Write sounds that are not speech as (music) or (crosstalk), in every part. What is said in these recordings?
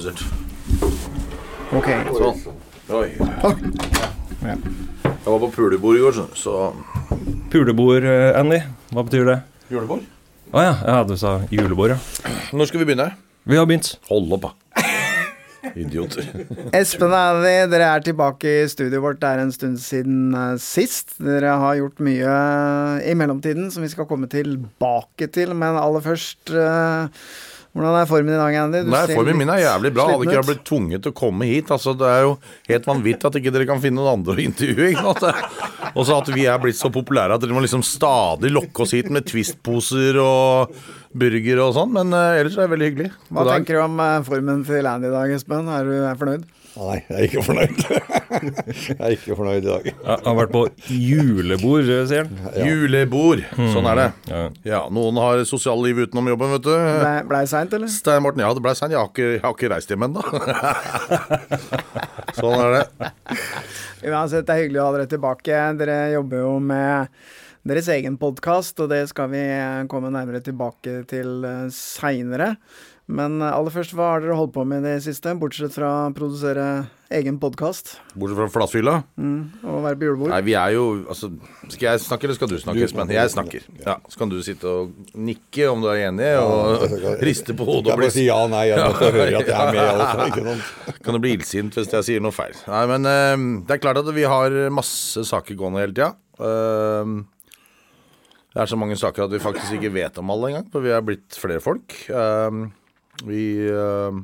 Komplisert. Ok. Sånn. Oi. Ja. Jeg var på pulebord i går, så Pulebord, eh, Andy. Hva betyr det? Julebord? Å ja. ja, du sa julebord, ja. Når skal vi begynne? Vi har begynt. Hold opp, da. Idioter. Espen og Andy, dere er tilbake i studioet vårt. Det er en stund siden eh, sist. Dere har gjort mye i mellomtiden som vi skal komme tilbake til. Men aller først eh, Hvordan er formen i dag, Andy? Du Nei, Formen min er jævlig bra. Hadde ikke jeg blitt tvunget til å komme hit altså Det er jo helt vanvittig at ikke dere kan finne noen andre å intervjue. Og så at vi er blitt så populære at dere må liksom stadig lokke oss hit med Twist-poser og burger og sånn. Men uh, ellers er det veldig hyggelig. Hva tenker du om eh, formen til Andy i dag, Espen? Er du er fornøyd? Nei, jeg er ikke fornøyd. (laughs) jeg er ikke fornøyd i dag. Jeg har vært på julebord, eh, sier han. Julebord. Sånn er det. Ja. Ja, noen har sosialliv utenom jobben, vet du. Blei ble seint, eller? Stein Morten, ja, det blei seint. Jeg, har ikke- jeg har ikke reist hjem ennå. (laughs) sånn er det. Uansett, det er hyggelig å ha dere tilbake. Dere jobber jo med deres egen podkast, og det skal vi eh, komme nærmere tilbake til uh, seinere. Men eh, aller først, hva har dere holdt på med i det siste, bortsett fra å produsere egen podkast Bortsett fra flatfylla. og være på julebord? Nei, vi er jo altså, Skal jeg snakke, eller skal du snakke, Espen? Jeg snakker. Ja, Så kan du sitte og nikke om du er enig, og (laughs) riste på hodet Jeg og bare bli si ja, nei, jeg måtte høre at jeg er med. (laughs) Altså, ikke sant? Kan du bli illsint hvis jeg sier noe feil. Nei, men uh, det er klart at vi har masse saker gående hele tida. Uh, det er så mange saker at vi faktisk ikke vet om alle engang, for vi er blitt flere folk. Eh, vi eh,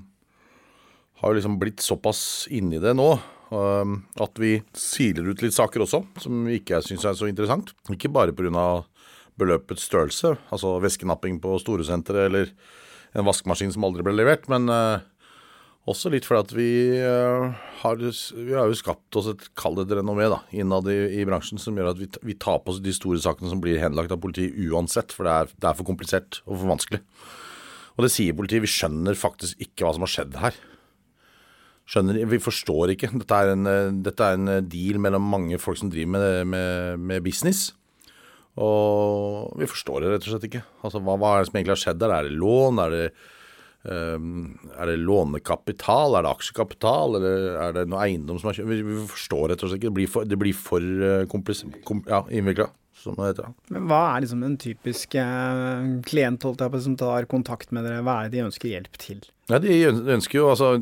har jo liksom blitt såpass inni det nå eh, at vi siler ut litt saker også, som ikke syns er så interessant. Ikke bare pga. beløpets størrelse, altså væskenapping på Storesenteret eller en vaskemaskin som aldri ble levert, men eh, også litt fordi at vi, har, vi har jo skapt oss et kall det renommé da, innad i, i bransjen som gjør at vi, vi tar på oss de store sakene som blir henlagt av politiet uansett, for det er, det er for komplisert og for vanskelig. Og det sier politiet. Vi skjønner faktisk ikke hva som har skjedd her. Skjønner, Vi forstår ikke. Dette er en, eh, dette er en eh, deal mellom mange folk som driver med, med, med business. Og vi forstår det rett og slett ikke. Altså, hva, hva er det som egentlig har skjedd der? Er det lån? Er det Um, er det lånekapital, er det aksjekapital, eller er det noe eiendom som har kjøpt? Vi, forstår rett og slett ikke. Det blir for, det blir for uh, komplis... Kom, ja, innvikla, som det heter. Men hva er liksom en typisk eh, klient som tar kontakt med dere? Hva er det de ønsker hjelp til? Ja, De ønsker jo altså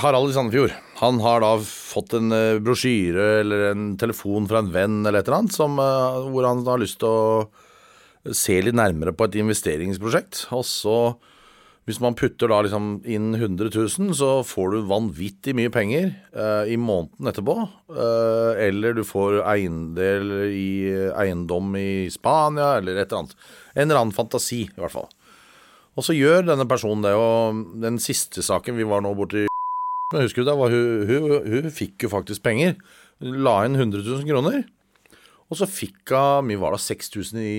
Harald i Sandefjord. Han har da fått en eh, brosjyre eller en telefon fra en venn eller et eller annet som, eh, hvor han har lyst til å se litt nærmere på et investeringsprosjekt. Og så, hvis man putter da liksom inn 100 000, så får du vanvittig mye penger eh, i måneden etterpå. Eh, eller du får eiendel i eiendom i Spania, eller et eller annet. En eller annen fantasi, i hvert fall. Og så gjør denne personen det, og den siste saken vi var nå borti (laughs) Men husker du det, var hun, hun, hun fikk jo faktisk penger. Hun la inn 100 000 kroner. Og så fikk hun mye var det, 6000 i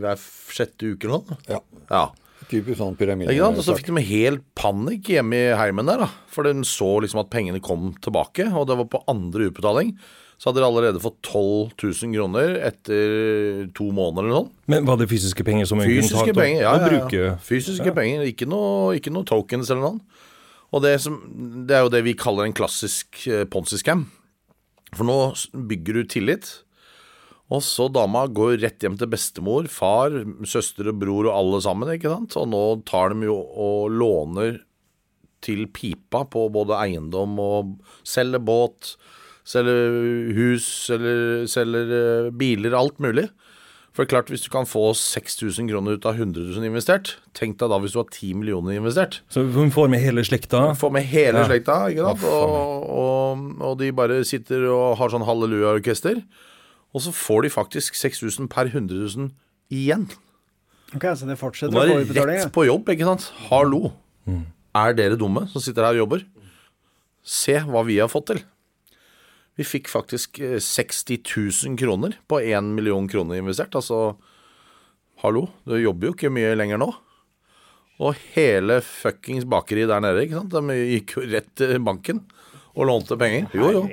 hver sjette uke eller noe. Ja. Ja. Typisk sånn pyramide. Ikke sant? Og så fikk de helt panikk hjemme i heimen der, da. For de så liksom at pengene kom tilbake, og det var på andre utbetaling. Så hadde de allerede fått 12 000 kroner etter to måneder eller noe. Men var det fysiske penger som Fysiske penger, ja, ja, ja, Fysiske ja. Penger, ikke noe, ikke noe tokens eller noe. Og det, som, det er jo det vi kaller en klassisk eh, ponzi-scam. For nå bygger du tillit, og så dama går rett hjem til bestemor, far, søster og bror og alle sammen, ikke sant. Og nå tar de jo og låner til pipa på både eiendom og selger båt, selger hus, selger, selger eh, biler, alt mulig. For klart, hvis du kan få 6000 kroner ut av 100 000 investert, tenk deg da hvis du har 10 millioner investert. Så hun får med hele slekta? Hun får med hele Ja. slekta, ikke sant? Og, og, og de bare sitter og har sånn halleluja-orkester. Og så får de faktisk 6000 per 100 000 igjen. Ok, Så det fortsetter å å er få det utbetaling? rett på jobb, ikke sant? Hallo. Er dere dumme som sitter her og jobber? Se hva vi har fått til. Vi fikk faktisk eh, 60 000 kroner på 1 million kroner investert. Altså, hallo, du jobber jo ikke mye lenger nå. Og hele fuckings bakeriet der nede, ikke sant. De gikk jo rett til banken og lånte penger. Jo, jo.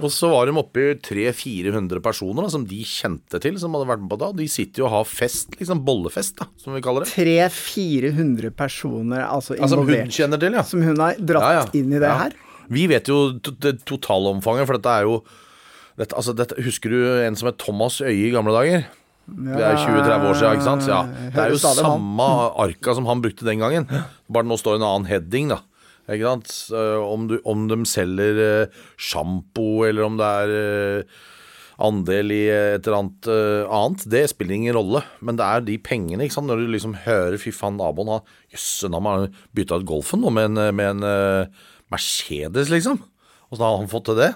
Og så var de oppe i 300-400 personer da, som de kjente til, som hadde vært med på da. De sitter jo og har fest, liksom bollefest, da, som vi kaller det. 300-400 personer altså Altså, som hun kjenner til, ja. Som hun har dratt Ja, ja. inn i det Ja. her. Vi vet jo det totalomfanget, for dette er jo dette, altså, dette, Husker du en som het Thomas Øye i gamle dager? Det er 20-30 år siden, ikke sant? Ja. Det er jo samme arka som han brukte den gangen. Bare nå står en annen heading, da. Ikke sant? Eh, Om, du, om de selger eh, sjampo, eller om det er eh, andel i et eller annet annet, det spiller ingen rolle. Men det er de pengene, ikke sant. Når du liksom hører fy faen, naboen har Jøsse, han har bytta ut Golfen nå med en, med en Mercedes, liksom. Åssen har han fått til det?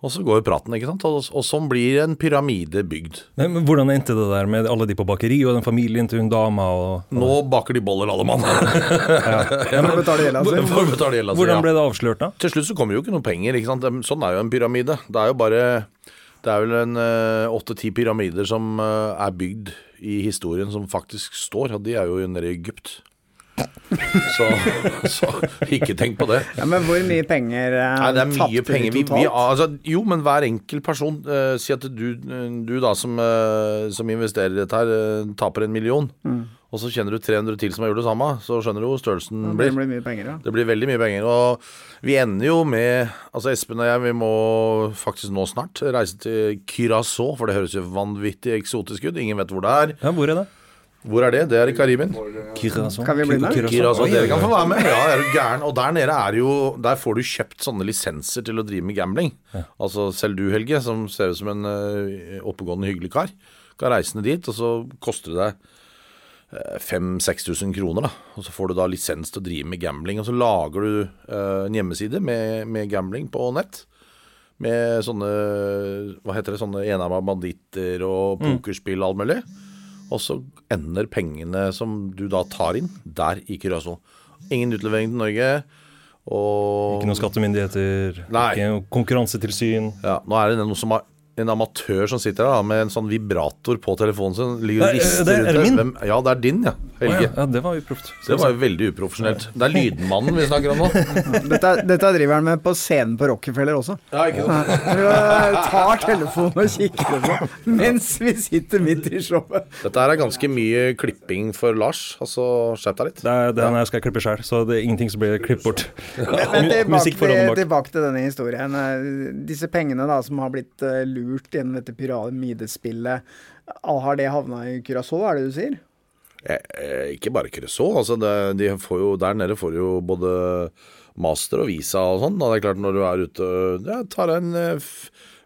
Og så går jo praten, ikke sant. Og, og sånn blir en pyramide bygd. Men, men hvordan endte det der med alle de på bakeri og den familien til hun dama? Og, Nå baker de boller, alle mann. (laughs) For (laughs) å betale gjelda si. For å betale gjelda si, hvordan ble det avslørt, da? Til slutt så kommer jo ikke noe penger. ikke sant? Sånn er jo en pyramide. Det er jo bare Det er vel en åtte-ti pyramider som eh, er bygd i historien som faktisk står, og de er jo nede i Egypt. Så, så ikke tenk på det. Ja, men hvor mye penger eh, Nei, det er mye penger. Vi, vi, altså, jo, men hver enkelt person uh, Si at du, du da som, uh, som investerer i dette her, taper en million. Mm. Og så kjenner du 300 til som har gjort det samme. Så skjønner du hvor størrelsen Det blir. blir mye penger, ja. Det blir veldig mye penger. Og vi ender jo med Altså Espen og jeg, vi må faktisk nå snart reise til Curaçao, for det høres jo vanvittig eksotisk ut. Ingen vet hvor det er. Ja, hvor er det? Hvor er det? Det er i Karibien. Kirazon. Kan vi bli med? Curaçao. Curaçao, dere kan få være med. Ja, er du gæren. Og der nede er jo Der får du kjøpt sånne lisenser til å drive med gambling. Altså selv du, Helge, som ser ut som en eh, oppegående, hyggelig kar, kan reise ned dit, og så koster det deg 5000-6000 kroner. da Og så får du da lisens til å drive med gambling. Og så lager du eh, en hjemmeside med, med gambling på nett. Med sånne Hva heter det, sånne enarma banditter og pokerspill og alt mulig. Og så ender pengene som du da tar inn, der i Curaçao. Ingen utlevering til Norge. Og Ikke noen skattemyndigheter, Nei. ikke noe konkurransetilsyn. ja, Nå er det noe som har en amatør som sitter der da, med en sånn vibrator på telefonen sin. Ligger og rister det er- rundt er min? Ja, det er din, ja. Helge. ja. ja, det var uproft. Det var jo veldig uprofesjonelt. Det er Lydmannen vi snakker om nå. (laughs) Dette, dette driver han med på scenen på Rockefeller også. Ja, ikke sant? (laughs) Tar telefonen og kikker på mens vi sitter midt i showet. Dette her er ganske mye klipping for Lars. Altså, skjerp deg litt. Det er, den jeg skal klippe sjøl, så det er ingenting som blir klippet bort. Men tilbake, til, bak. tilbake til denne historien. Eh, Disse pengene da som har blitt eh, lurt gjennom dette pyramidespillet, har det havna i Curacao, er det du sier? Eh, eh, ikke bare Curaçao. Altså de der nede får du jo både master og visa og sånn. Da det er klart Når du er ute ja, tar en eh,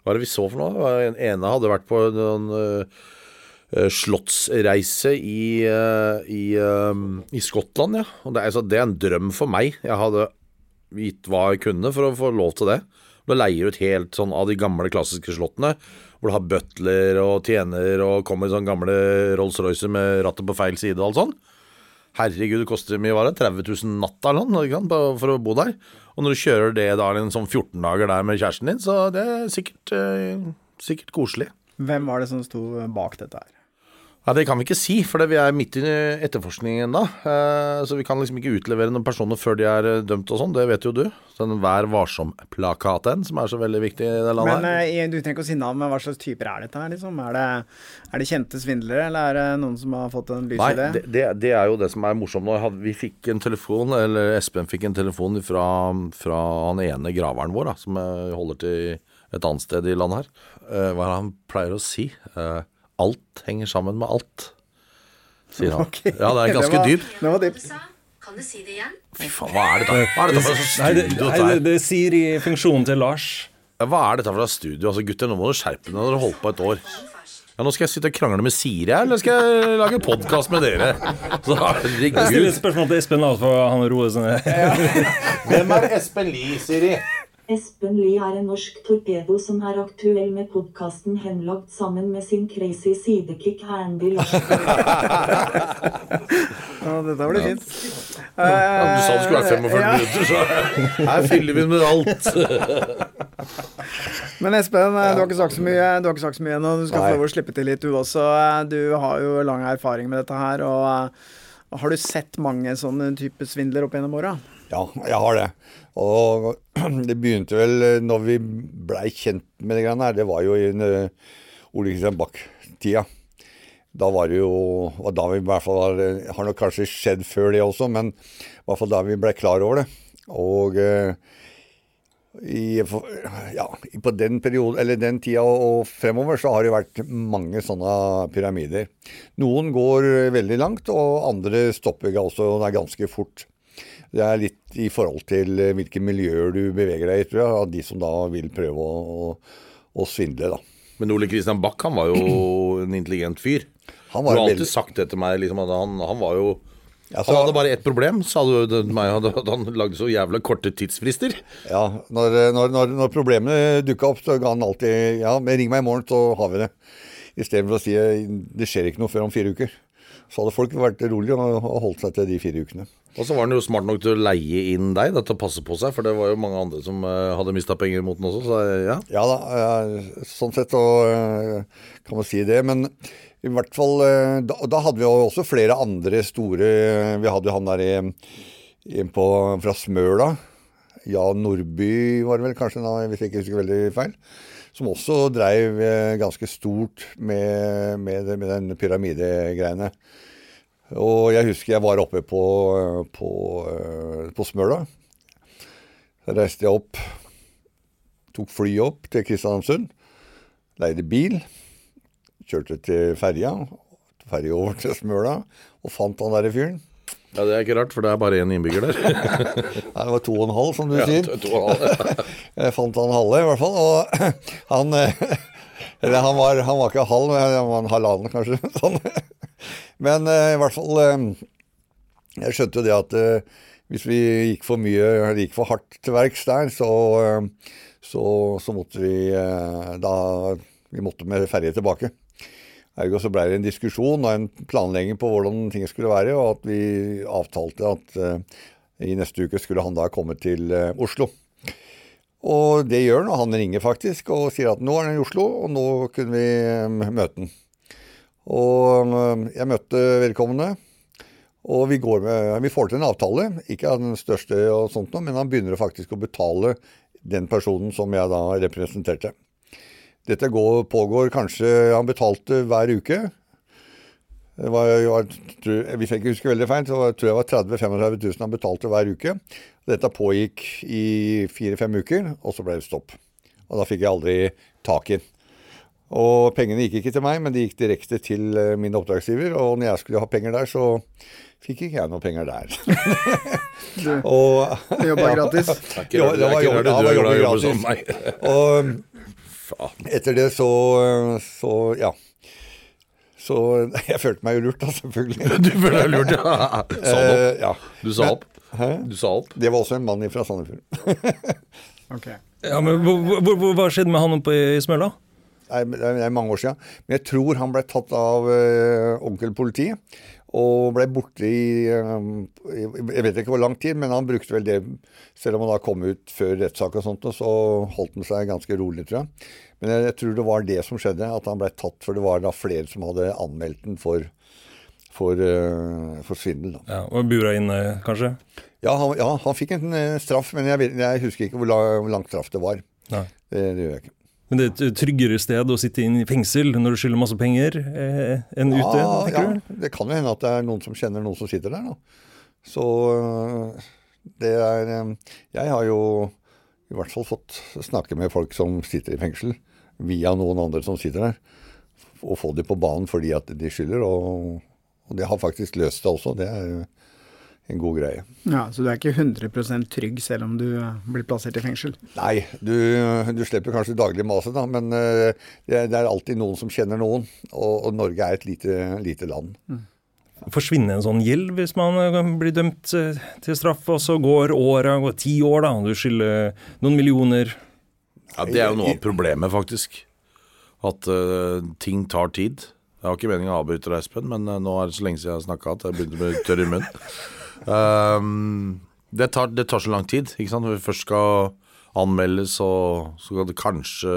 Hva er det vi så for noe? En ene hadde vært på en eh, eh, slottsreise i, eh, i, eh, i Skottland, ja. Og det, altså, det er en drøm for meg. Jeg hadde gitt hva jeg kunne for å få lov til det. Du leier ut helt sånn av de gamle klassiske slottene, hvor du har butler og tjener og kommer sånn gamle Rolls-Roycer med rattet på feil side og alt sånn. Herregud, det koster mye var det? 30 000 natta eller noe for å bo der. Og når du kjører det da en sånn 14 dager der med kjæresten din, så det er sikkert, eh, sikkert koselig. Hvem var det som sto bak dette her? Ja, Det kan vi ikke si, for vi er midt i etterforskningen ennå. Så vi kan liksom ikke utlevere noen personer før de er eh, dømt og sånn. Det vet jo du. Den Vær varsom-plakaten, som er så veldig viktig i det landet. Men her. eh, Du trenger ikke å si navn, men hva slags typer er dette her? liksom? Er det, er det kjente svindlere, eller er det noen som har fått en lys Nei, idé? det, det, det er jo det som er morsomt nå. Vi fikk en telefon, eller Espen fikk en telefon fra, fra han ene graveren vår, da, som eh, holder til et annet sted i landet her. Eh, hva er det han pleier å si? Alt henger sammen med alt, sier han. (laughs) Okay. Ja, det er ganske var- dypt. Det var dypt. Kan du si det igjen? Fy faen, hva er dette? Hva er dette for det, studio? nei, det, det sier i funksjonen til Lars. Hva er dette for studio? Altså, gutter, nå må du skjerpe når dere har holdt på et år. Ja, Nå skal jeg sitte og krangle med Siri her, eller skal jeg lage podkast med dere? Så Jeg stiller et spørsmål til Espen, da, for han roer seg ned. Hvem er Espen Lie, Siri? Espen Lie er en norsk torpedo som er aktuell med podkasten henlagt sammen med sin crazy sidekick Hernby Larsen. (laughs) Ja, dette blir fint. Ja, du sa det skulle være 45 Ja. minutter, så her fyller vi med alt. (laughs) Men Espen, eh, du har ikke sagt så mye Du har ikke sagt så mye ennå. Du skal Nei. få lov å slippe til litt, du også. Eh, Du har jo lang erfaring med dette her. Og eh, Har du sett mange sånne type svindler opp gjennom åra? Ja, jeg har det. Og (clears throat) det begynte vel eh, når vi blei kjent med det greiene her. Det var jo i uh, Ole Kristian Bach-tida. Da var det jo og da vi i hvert fall har, Har nok kanskje skjedd før det også, men i hvert fall da vi blei klar over det. Og i, ja, på den perioden, eller den tida og fremover så har det vært mange sånne pyramider. Noen går veldig langt, og andre stopper også ganske fort. Det er litt i forhold til hvilke miljøer du beveger deg i, tror jeg, av de som da vil prøve å, å, å svindle, da. Men Ole Kristian Bach, han var jo en intelligent fyr. Han Du var har alltid veldig- sagt det til meg, liksom, at han, han var jo Altså, Han hadde bare ett problem, sa du til meg, at han lagde så jævla korte tidsfrister. Ja, når, når, når, når problemene dukka opp, så ga han alltid Ja, men ring meg i morgen, så har vi det. Istedenfor å si det skjer ikke noe før om fire uker. Så hadde folk vært rolige og, og holdt seg til de fire ukene. Og så var han jo smart nok til å leie inn deg da, til å passe på seg, for det var jo mange andre som uh, hadde mista penger mot den også, så eh, ja. Ja da, eh, sånn sett så uh, kan man si det. Men i hvert fall uh, Da, da hadde vi jo også flere andre store Vi hadde jo han der i, i på, fra Smøla. Jan Nordby var det vel kanskje, da, hvis jeg ikke husker veldig feil. Som også dreiv eh, ganske stort med, med, med den pyramidegreiene. Og jeg husker jeg var oppe på, på, eh, på Smøla. Så reiste jeg opp tok flyet opp til Kristiansund, leide bil, kjørte til ferja, ferja over til Smøla, og fant han derre fyren. Ja. Det er ikke rart, for det er bare én innbygger der. (laughs) Nei, Det var to og en halv, som du Ja, sier. to- og en halv. (laughs) Jeg fant han halve, i hvert fall. Og (clears throat) han eh, (laughs) Eller han var, han var ikke halv, han var en halvannen, kanskje. Sånn. Men eh, i hvert fall eh, Jeg skjønte jo det at hvis vi gikk for mye, eller gikk for hardt til verks der, så, så, så måtte vi da Vi måtte med ferje tilbake. Ergo så ble det en diskusjon og en planlegging på hvordan ting skulle være, og at vi avtalte at uh, i neste uke skulle han da komme til uh, Oslo. Og det gjør han, og han ringer faktisk og sier at nå er han i Oslo, og nå kunne vi eh, møte han. Og jeg møtte vedkommende, og vi, med, vi får til en avtale. Ikke av den største, og sånt men han begynner faktisk å betale den personen som jeg da representerte. Dette går, pågår kanskje Han betalte hver uke. Det var, var, tror- hvis jeg ikke husker veldig feil, så var- tror jeg det var 30 000-35 000 han betalte hver uke. Dette pågikk i fire-fem uker, og så ble det stopp. Og da fikk jeg aldri tak i den. Og pengene gikk ikke til meg, men de gikk direkte til eh, min oppdragsgiver. Og når jeg skulle ha penger der, så fikk ikke jeg noe penger der. (laughs) og Du jobba (laughs) gratis. Det er ikke Ja, rart- det var jobb- ja, var glad i å jobb jobbe som gratis. meg. Og Faen. etter det så, så ja. Så (laughs) jeg følte meg jo lurt, da, selvfølgelig. (laughs) Du følte deg lurt, ja. (laughs) Sa du opp? Eh, ja. Du sa opp? Hæ? Du sa opp? Det var også en mann fra Sandefjord. Ok. Ja, men hvor, hvor, hvor, Hva skjedde med han oppe i Smøla? Det er- det er mange år siden. Men jeg tror han ble tatt av uh, onkelpolitiet. Og ble borte i eh, Jeg vet ikke hvor lang tid, men han brukte vel det Selv om han da kom ut før rettssak og sånt, så holdt han seg ganske rolig, tror jeg. Men jeg, tror det var det som skjedde, at han ble tatt. For det var da flere som hadde anmeldt den for, for, eh, for svindel. da. Ja, og Bura inne, kanskje? Ja, han, ja, han fikk en eh, straff, men jeg, jeg husker ikke hvor, lang, hvor lang straff det var. Nei. Det, det gjør jeg ikke. Men det er et tryggere sted å sitte inn i fengsel når du skylder masse penger, eh, enn ute? Ja, ja, det kan jo hende at det er noen som kjenner noen som sitter der, da. Så øh, det er øh, Jeg har jo i hvert fall fått snakke med folk som sitter i fengsel, via noen andre som sitter der. Og få dem på banen fordi at de skylder, og, og det har faktisk løst det også. Det er jo en god greie. Ja, Så du er ikke 100 trygg selv om du eh, blir plassert i fengsel? Nei, du, du slipper kanskje daglig maset, da, men øh, det, er, det er alltid noen som kjenner noen. Og, og Norge er et lite, lite land. Forsvinner en sånn gjeld hvis man eh, blir dømt til straff, og så går åra, går ti år, da, og du skylder noen millioner? Ja, Det er jo noe av problemet, faktisk. At uh, ting tar tid. Jeg har ikke meningen å avbryte deg, Espen, men nå er det så lenge siden jeg har snakka at jeg begynte å bli tørr i munnen. Ehm, det, tar, det tar så lang tid. ikke sant? Når vi først skal anmeldes, og så skal det kanskje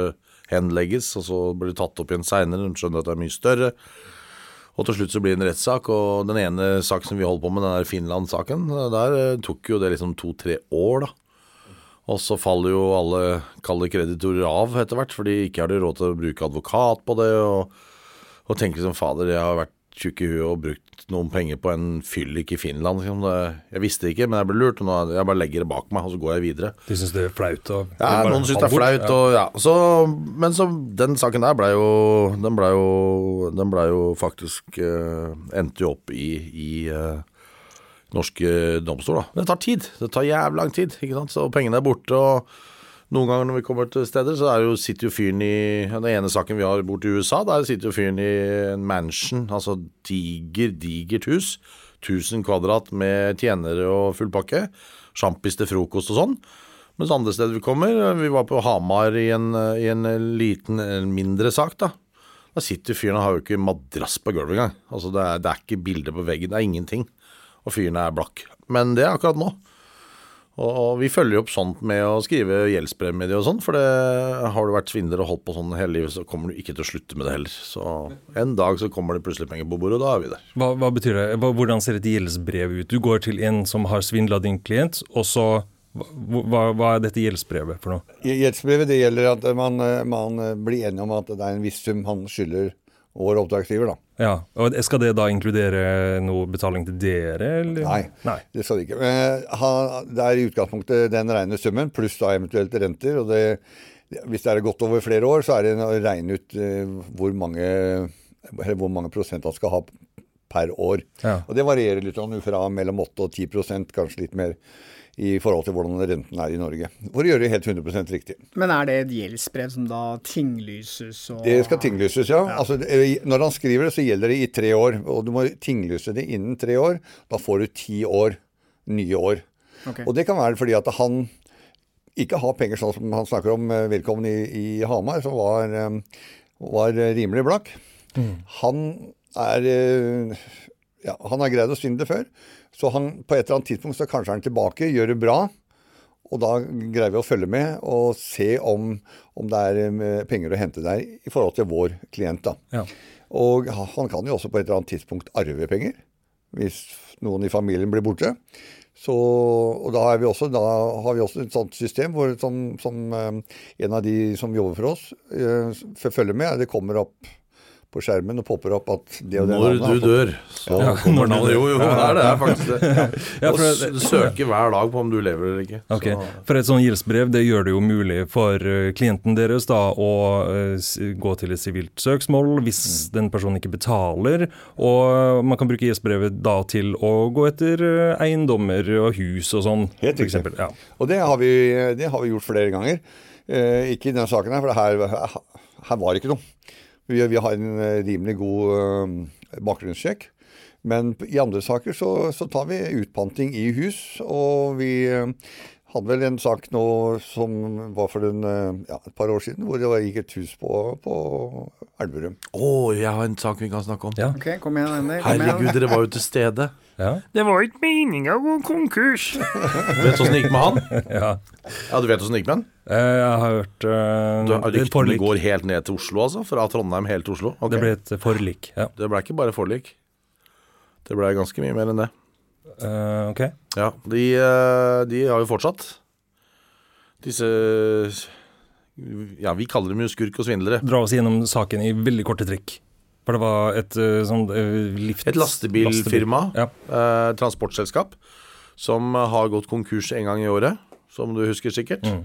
henlegges, og så blir det tatt opp igjen seinere. De skjønner at det er mye større. Og til slutt så blir det en rettssak, og den ene saken som vi holder på med, den der Finland-saken, der eh, tok jo det liksom to-tre år, da. Og så faller jo alle kalde kreditorer av etter hvert, fordi ikke har råd til å bruke advokat på det. Og, og tenker liksom fader, jeg har vært tjukk i huet og brukt noen penger på en fyllik i Finland. Liksom. Jeg visste ikke, men jeg ble lurt. Og nå, jeg bare legger det bak meg, og så går jeg videre. De syns det er flaut? Og, Ja, noen syns det er flaut. Og, ja. så, men så den saken der blei jo Den blei jo, den ble jo faktisk uh, Endte jo opp i, i uh, norske domstol, da. Men det tar tid. Det tar jævlig lang tid. Ikke sant? Så pengene er borte. og noen ganger når vi kommer til steder, så jo, sitter jo fyren i Den ene saken vi har borte i USA, der sitter jo fyren i en mansion, altså diger, digert hus. 1000 kvadrat med tjenere og full pakke. Sjampis til frokost og sånn. Mens andre steder vi kommer, vi var på Hamar i en, i en liten, mindre sak, da. Da sitter fyren og har jo ikke madrass på gulvet engang. Altså det er, det er ikke bilder på veggen, det er ingenting. Og fyren er blakk. Men det er akkurat nå. Og, vi følger jo opp sånt med å skrive gjeldsbrev med de og sånn, for det har du vært svindler og holdt på sånn hele livet, så kommer du ikke til å slutte med det heller. Så en dag så kommer det plutselig penger på bordet, og da er vi der. Hva, hva betyr det? Hvordan ser et gjeldsbrev ut? Du går til en som har svindla din klient, og så hva, hva, hva er dette gjeldsbrevet for noe? Gjeldsbrevet det gjelder at man, eh, man blir enig om at det er en viss sum han skylder vår oppdragsgiver. da. Ja, og Skal det da inkludere noe betaling til dere, eller? Nei. Nei. Det skal det ikke. Eh, ha- Det er i utgangspunktet den rene summen, pluss da eventuelt renter. og det, Hvis det er gått over flere år, så er det å regne ut eh, hvor mange, eller hvor mange prosent han skal ha per år. Ja. Og Det varierer litt sånn fra mellom 8 og 10 prosent, kanskje litt mer, i forhold til hvordan renten er i Norge. For å gjøre det helt 100% riktig. Men er det et gjeldsbrev som da tinglyses og Det skal tinglyses, ja. Altså, når han skriver det, så gjelder det i tre år. Og du må tinglyse det innen tre år. Da får du ti år, nye år. Okay. Og det kan være fordi at han ikke har penger, sånn som han snakker om velkommen vedkommende i, i Hamar, som var, eh, var rimelig blakk. Han er eh, ja, Han har greid å svindle før. Så han, på et eller annet tidspunkt så kanskje er han tilbake, gjør det bra. Og da greier vi å følge med og se om, om det er eh, penger å hente der i forhold til vår klient. da. Ja. Og han kan jo også på et eller annet tidspunkt arve penger, hvis noen i familien blir borte. Så, og da, er vi også, da har vi også et sånt system hvor, som, som eh, en av de som jobber for oss, eh, følger med. Det kommer opp på skjermen og popper opp at det og det Når du dør, så Ja, kommer navnet. Jo, jo, det er det er faktisk det. (laughs) Ja, Og søker hver dag på om du lever eller ikke. Okay. Så, For et sånt gjeldsbrev det gjør det jo mulig for eh, klienten deres da å eh, gå til et sivilt søksmål hvis den personen ikke betaler. Og man kan bruke gjeldsbrevet da til å gå etter eh, eiendommer og hus og sånn. Helt riktig. Ja. Og det har vi, det har vi gjort flere ganger. Eh, ikke i denne saken her, for her, her var det ikke noe. Vi, vi har en eh, rimelig god eh, bakgrunnssjekk. Men i andre saker så, så tar vi utpanting i hus, og vi eh, hadde vel en sak nå som var for en, eh, ja, et par år siden, hvor det gikk et hus på, på Elverum. Å, jeg har en sak vi kan snakke om. Ja. Ok, kom igjen, Henrik. Herregud, dere var jo til stede. Ja. Det var ikke meninga å gå konkurs. (laughs) vet du åssen det gikk med han? ja. Ja, du vet åssen det gikk med han? Eh, Jeg har hørt uh, er et ryktene forlik. går helt ned til Oslo, altså? Fra Trondheim helt til Oslo? Okay. det ble et forlik. Ja. Det ble ikke bare forlik. Det ble ganske mye mer enn det. Eh, ok. Ja, de, eh, de har jo fortsatt. Disse Ja, vi kaller dem jo skurk og svindlere. Dra oss gjennom saken i veldig korte trekk. For det var et eh, sånn lift... Et lastebilfirma, Ja. eh, transportselskap, som har gått konkurs en gang i året, som du husker sikkert. Mm.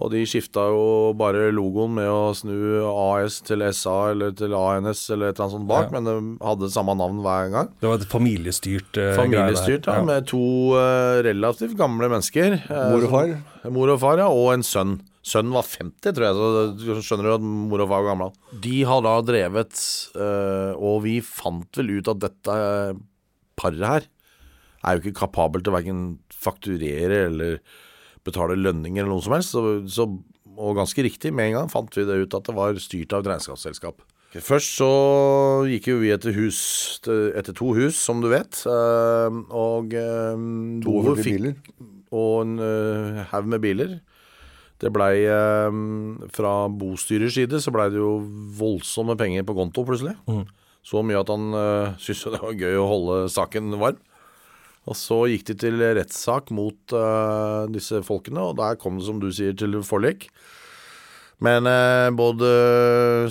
Og de skifta jo bare logoen med å snu AS til SA eller til ANS eller et eller annet sånt bak, Ja. men de hadde samme navn hver gang. Det var et familiestyrt uh, Familiestyrt, ja, med to uh, relativt gamle mennesker. eh, Mor og far. som- Mor og far, ja, og en sønn. Sønnen var 50, tror jeg, så skjønner du at mor og far var gamle. De har da drevet, uh, og vi fant vel ut at dette paret her er jo ikke kapabel til å verken fakturere eller betale lønninger eller noe som helst. Så, så, og ganske riktig, med en gang fant vi det ut at det var styrt av et regnskapsselskap. Først så gikk jo vi etter hus, etter to hus, som du vet. eh, Og eh, To fikk biler. og en eh, haug med biler. Det blei eh, Fra bostyrers side så blei det jo voldsomme penger på konto plutselig. Mm. Så mye at han syntes det var gøy å holde saken varm. Og så gikk de til rettssak mot uh, disse folkene, og der kom det, som du sier, til forlik. Men uh, både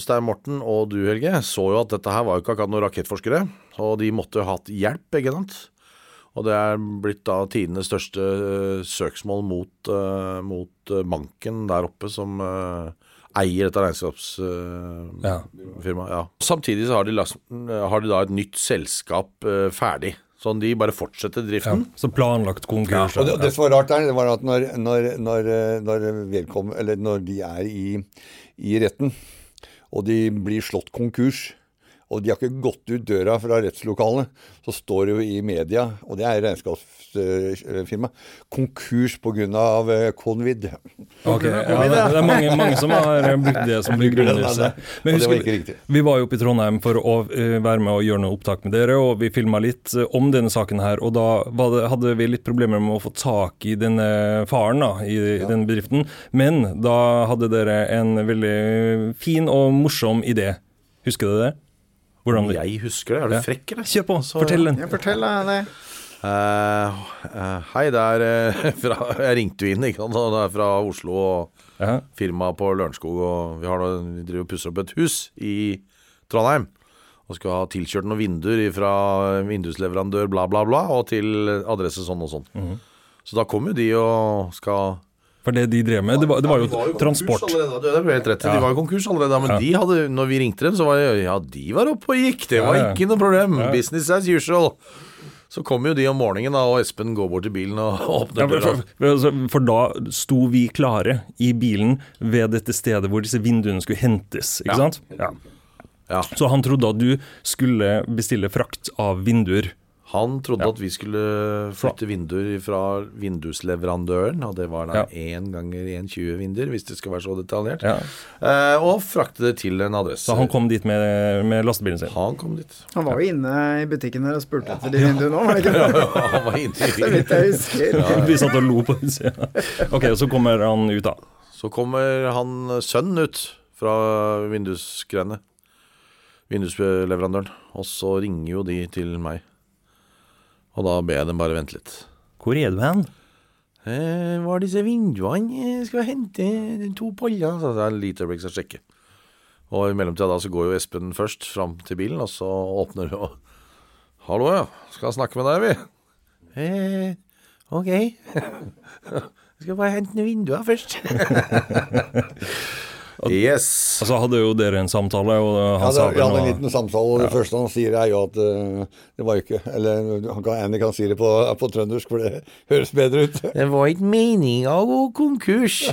Stein Morten og du, Helge, så jo at dette her var jo ikke akkurat noen rakettforskere. Og de måtte jo hatt hjelp, begge sant? Og det er blitt da tidenes største uh, søksmål mot, mot banken der oppe, som eier dette regnskapsfirmaet. Ja. ja. Samtidig så har de, last, har de da et nytt selskap ferdig. Sånn de bare fortsetter Ja, driften. så planlagt konkurs. Og det, det som var rart der, det var at når, når, når, når, vedkom, eller når de er i, i retten, og de blir slått konkurs, og de har ikke gått ut døra fra rettslokalene, så står det jo i media, og det er regnskapsfirma, konkurs pga. covid. Okay, ja, det, det er mange, mange som har brukt det som (laughs) begrunnelse. Men husker, vi var jo oppe i Trondheim for å eh, være med og gjøre noe opptak med dere, og vi filma litt eh, om denne saken her. Og da var det, hadde vi litt problemer med å få tak i denne faren da, i denne bedriften. Men da hadde dere en veldig fin og morsom idé. Husker dere det? Hvordan det Jeg husker det. Er du Ja. frekk, eller? Kjør på, fortell den. Ja, fortell deg det. Uh, uh, hei, det er uh, (laughs) fra Jeg ringte jo inn, ikke sant. Det er fra Oslo og Ja. firmaet på Lørenskog. Og vi, har, vi driver og pusser opp et hus i Trondheim. Og skal ha tilkjørt noen vinduer fra vindusleverandør bla, bla, bla, og til adresse sånn og sånn. Så da kommer jo de og skal For det de drev med, det var, det var jo transport. Allerede, det er helt rett. De var jo konkurs allerede, men de hadde, når vi ringte dem, så var det Ja, de var oppe og gikk. Det var Ja, ja. ikke noe problem. Business as usual. Så kommer jo de om morgenen, da, og Espen går bort til bilen og (laughs) åpner døra. for, for, altså, for da sto vi klare i bilen ved dette stedet hvor disse vinduene skulle hentes, ikke Ja. sant? Ja. Ja. Så han trodde at du skulle bestille frakt av vinduer. Han trodde Ja. at vi skulle flytte vinduer fra vindusleverandøren, og det var da Ja. én ganger 1,20 vinduer, hvis det skal være så detaljert. Ja. Eh, og frakte det til en adresse. Så han kom dit med, med lastebilen sin. Han kom dit. Han var jo inne i butikken her og spurte etter de vinduene òg, var det ikke det? han var inne (laughs) Så i vidt jeg husker. Vi satt og lo på utsida. Ok, og så kommer han ut, da. Så kommer han sønnen ut fra vindusgreiene. Vindusleverandøren. Og så ringer jo de til meg. Og da ber jeg dem bare vente litt. Hvor er du hen? Eh, var disse vinduene Jeg skal hente to paller. Så det er litt lite øyeblikk så å sjekke. Og i mellomtida da så går jo Espen først fram til bilen, og så åpner hun og Hallo, ja. Skal snakke med deg, vi. Eh, ok. (laughs) Jeg skal bare hente noen vinduer først. (laughs) yes. Og så hadde jo dere en samtale, og han Ja, det, vi hadde en liten samtale, og det første han sier er jo at uh, det var jo ikke Eller han kan, Annie kan si det på, på trøndersk, for det høres bedre ut. (laughs) Det var ikke meninga å gå konkurs.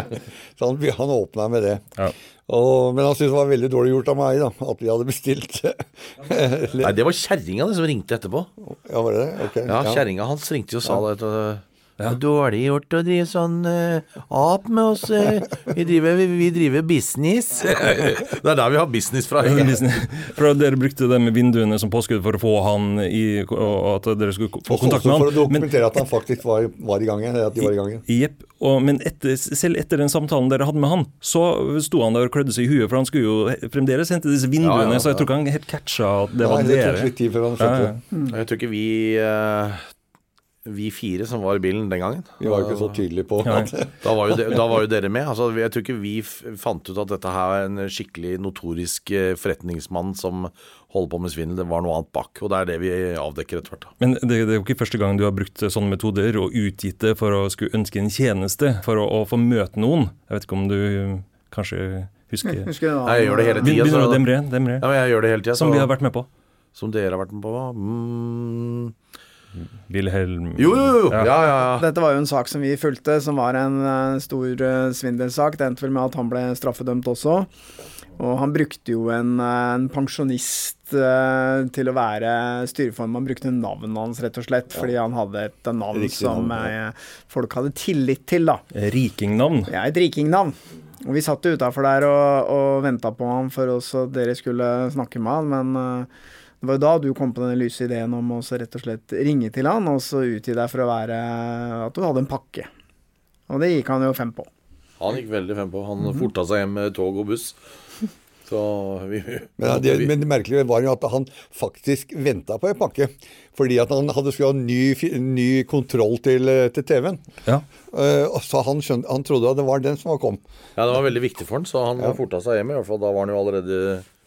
(laughs) Så han, han åpna med det. Ja. Og, men han syntes det var veldig dårlig gjort av meg, da, at vi hadde bestilt (laughs) Nei, det var kjerringa som ringte etterpå. Ja, var det det? Ok. Ja, kjerringa hans ringte jo og sa det. Er dårlig gjort å drive sånn uh, ap med oss. uh, vi, driver, vi, vi driver business. (laughs) det er der vi har business fra. (laughs) For dere brukte det med vinduene som påskudd for å få han i Og at dere skulle få kontakt med han. For å dokumentere Men, at han faktisk var, var i gang igjen. At de var i gang. Jepp. Men etter, selv etter den samtalen dere hadde med han, så sto han der og klødde seg i huet, for han skulle jo fremdeles hente disse vinduene, Ja, ja, så jeg tror ikke han helt catcha at det var Nei, det tok. Litt tid før han Ja, skjønte ja. det. Jeg tror ikke vi uh, vi fire som var i bilen den gangen. Vi var jo ikke så tydelige på Nei. at (laughs) Da var, de, da var jo dere med. Altså, jeg tror ikke vi fant ut at dette her er en skikkelig notorisk eh, forretningsmann som holder på med svindel. Det var noe annet bak. Og det er det vi avdekker etter hvert. Men det, det er jo ikke første gang du har brukt sånne metoder og utgitt det for å skulle ønske en tjeneste, for å, å få møte noen. Jeg vet ikke om du kanskje husker Husker du? Jeg gjør det hele tida. Begynner å demre, demre. Ja, jeg gjør det hele tida. Som vi har vært med på. Som dere har vært med på. Mm. Wilhelm Jo, jo, jo. Ja. Ja, ja, ja. Dette var jo en sak som vi fulgte, som var en eh, stor eh, svindelsak. Det endte vel med at han ble straffedømt også. Og han brukte jo en, eh, en pensjonist uh, til å være styreformann. Han brukte navnet hans, rett og slett, fordi han hadde et navn Riktig som navn, folk hadde tillit til, da. Rikingnavn. Ja, et rikingnavn. Og vi satt utafor der og, og venta på han for oss at dere skulle snakke med han, men det var jo da du kom på den lyse ideen om å så rett og slett ringe til han og så utgi deg for å være at du hadde en pakke. Og det gikk han jo fem på. Han gikk veldig fem på. Han forta seg hjem med tog og buss. (laughs) Så vi, Men, det, men det merkelige var jo at han faktisk venta på en pakke. Fordi at han hadde skulle ha ny, ny kontroll til, eh, til TV-en. Ja. Uh, så han, skjønte, han trodde at det var den som var kom. Ja, det var veldig viktig for han, så han forta seg hjem. i hvert fall Da var han jo allerede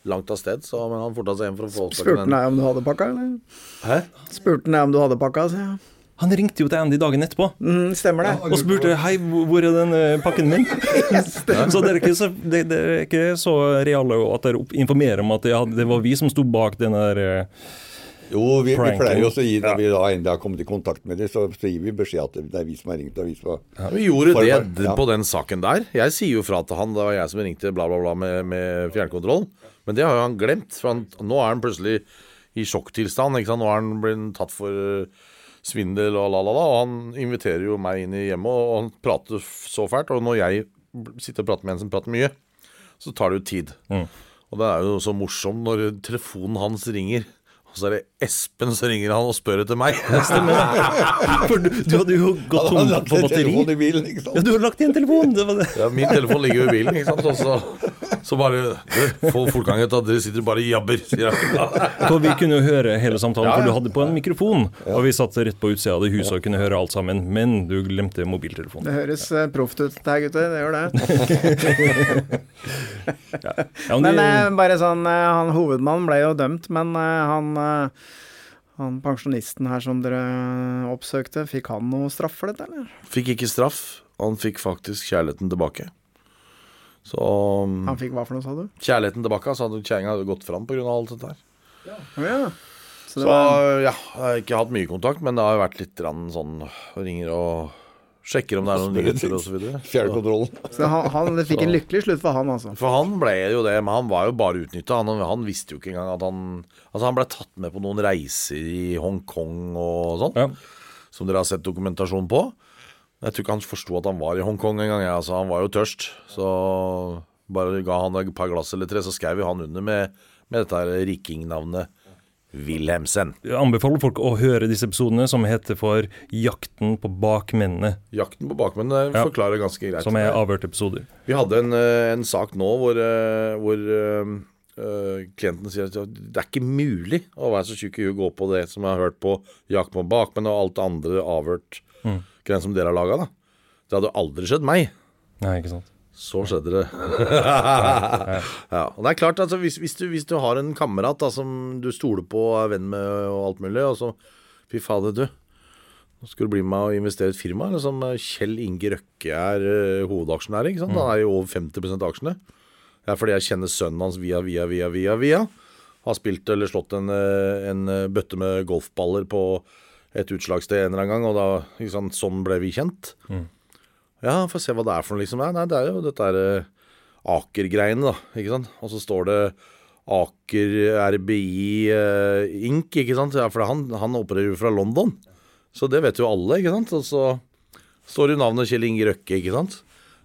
langt av sted, så men han forta seg hjem for å få tak Spurte han deg om du hadde pakka, eller? Hæ? Spurte han deg om du hadde pakka, sier jeg. Han ringte jo til Andy dagen etterpå Mm, stemmer det. og spurte hei, hvor er den eh, pakken min? (laughs) så dere er det, det er ikke så reale at dere informerer om at det, det var vi som sto bak den der eh, Jo, vi, vi pleier jo å gi når vi da endelig har kommet i kontakt med dem, så, så gir vi beskjed at det er vi som har ringt. Og vi som har, Ja, vi gjorde For- det ja. på den saken der. Jeg sier jo fra til han, det var jeg som ringte bla, bla, bla med, med fjernkontroll. Men det har jo han glemt. For han, nå er han plutselig i sjokktilstand. Nå er han blitt tatt for eh, svindel og la, la, la. Og han inviterer jo meg inn i hjemmet, og han prater så fælt. Og når jeg sitter og prater med en som prater mye, så tar det jo tid. Og det er jo så morsomt når telefonen hans ringer. Og så er det Espen som ringer han og spør etter meg. (laughs) For du, du hadde jo gått han tom hadde lagt for batteri. i bilen, ikke Ja, du har lagt igjen telefonen! Det var det. Ja, min telefon ligger jo i bilen, ikke sant. Og så, så bare du, Få fortgang i at dere sitter bare og jabber, sier. For vi kunne jo høre hele samtalen, for du hadde på en mikrofon. Og vi satt rett på utsida av det huset og kunne høre alt sammen. Men du glemte mobiltelefonen. Det høres uh, proft ut, det her, gutter. Det gjør det. (laughs) Ja, men Men det- eh, bare sånn, eh, han hovedmannen ble jo dømt, men eh, han, eh, han pensjonisten her som dere oppsøkte, fikk han noe straff for dette, eller? Fikk ikke straff. Han fikk faktisk kjærligheten tilbake. Så um, Han fikk hva for noe, sa du? Kjærligheten tilbake. Så hadde kjerringa hadde gått fram pga. alt dette her. Ja. ja. Så Så det var, ja, jeg har ikke hatt mye kontakt, men det har jo vært litt sånn Ringer og sjekker om det er noen nyheter osv. Fjernkontrollen. (laughs) så han, han det fikk en lykkelig slutt for han, altså. For han ble jo det, men han var jo bare utnytta. Han, han visste jo ikke engang at han Altså, han ble tatt med på noen reiser i Hongkong og sånn. Ja. som dere har sett dokumentasjon på. Jeg tror ikke han forsto at han var i Hongkong engang. Ja. Altså, han var jo tørst. Så bare ga han et par glass eller tre, så skrev jo han under med, med dette rikingnavnet Wilhelmsen. Jeg anbefaler folk å høre disse episodene som heter for 'Jakten på bakmennene', Jakten på bakmenn Ja. forklarer ganske greit. som er avhørte episoder. Vi hadde en, eh, en sak nå hvor, eh, hvor eh, klienten sier at det er ikke mulig å være så tjukk i huet og gå på det som jeg har hørt på Jakt på bakmenn og alt det andre avhørt greiene som dere har laga. Det hadde aldri skjedd meg. Nei, ikke sant? Så skjedde det. ja, og det er klart, altså, hvis, hvis, du, hvis du har en kamerat da, som du stoler på og er venn med og alt mulig, og så Fy fader, du. Nå skal du bli med og investere i et firma Liksom, som Kjell Inge Røkke er uh, hovedaksjonær ikke sant? Han er jo over 50 av aksjene. Det er fordi jeg kjenner sønnen hans via, via, via, via. via. Har spilt eller slått en, eh, en eh, bøtte med golfballer på et utslagssted en eller annen gang, og da, sant, sånn ble vi kjent. Ja, få se hva det er for noe, liksom. Nei, det er jo dette er eh, Aker-greiene, da. Ikke sant? Og så står det Aker RBI eh, Inc., ikke sant? Ja, for han, han opererer jo fra London. Så det vet jo alle, ikke sant? Og så står det navnet Kjell Inge Røkke, ikke sant?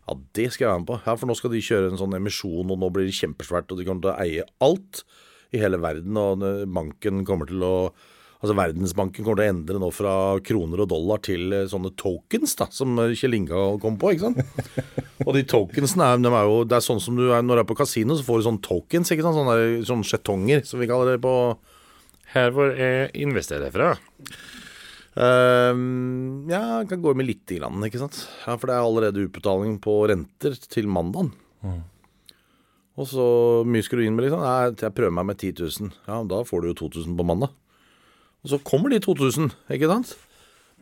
Ja, det skal jeg være med på. Ja, for nå skal de kjøre en sånn emisjon, og nå blir det kjempesvært, og de kommer til å eie alt i hele verden, og banken kommer til å Altså Verdensbanken kommer til å endre nå fra kroner og dollar til eh, sånne tokens, da, som eh, Kjell Inga kom på, ikke sant? Og de tokensene er, de er jo Det er sånn som du er når du er på kasino, så får du sånne tokens, ikke sant? Sånne, sånne skjetonger, som vi kaller det på Her hvor jeg investerer fra. Um, Ja, kan gå med lite grann, ikke sant. Ja, For det er allerede utbetaling på renter til mandagen. Og så mye skal du inn med, liksom? Nei, jeg prøver meg med 10 000. Ja, da får du jo 2000 på mandag. Og så kommer de 2000, ikke sant?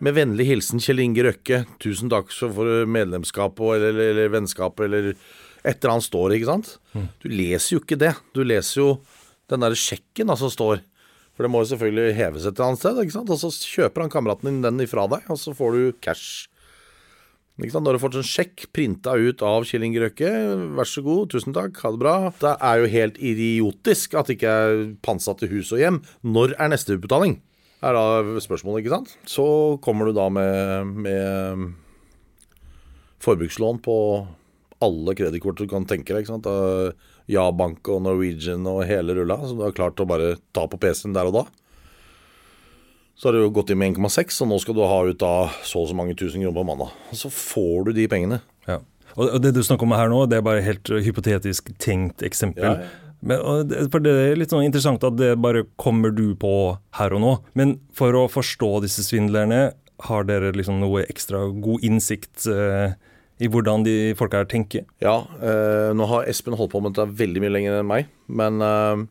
Med vennlig hilsen Kjell Inge Røkke. Tusen takk for medlemskapet og, eller, eller, eller vennskap eller et eller annet står, ikke sant? Du leser jo ikke det. Du leser jo den der sjekken da, som står. For det må jo selvfølgelig heves et eller annet sted, ikke sant? Og så kjøper han kameraten din den ifra deg, og så får du cash. Ikke sant? Da har du fått en sjekk printa ut av Kjell Inge Røkke. Vær så god, tusen takk, ha det bra. Det er jo helt idiotisk at det ikke er pantsatt til hus og hjem. Når er neste utbetaling? Er da spørsmålet, ikke sant? Så kommer du da med, med forbrukslån på alle kredittkort du kan tenke deg. ikke sant? Ja Bank og Norwegian og hele rulla, som du har klart å bare ta på PC-en der og da. Så har du gått inn med 1,6, og nå skal du ha ut da så og så mange tusen kroner på mandag. Så får du de pengene. Ja. Og det du snakker om her nå, det er bare helt hypotetisk tenkt eksempel. Ja, ja. Men, for det er litt sånn interessant at det bare kommer du på her og nå. Men for å forstå disse svindlerne, har dere liksom noe ekstra god innsikt eh, i hvordan de folka her tenker? Ja, eh, nå har Espen holdt på med dette veldig mye lenger enn meg, men, eh,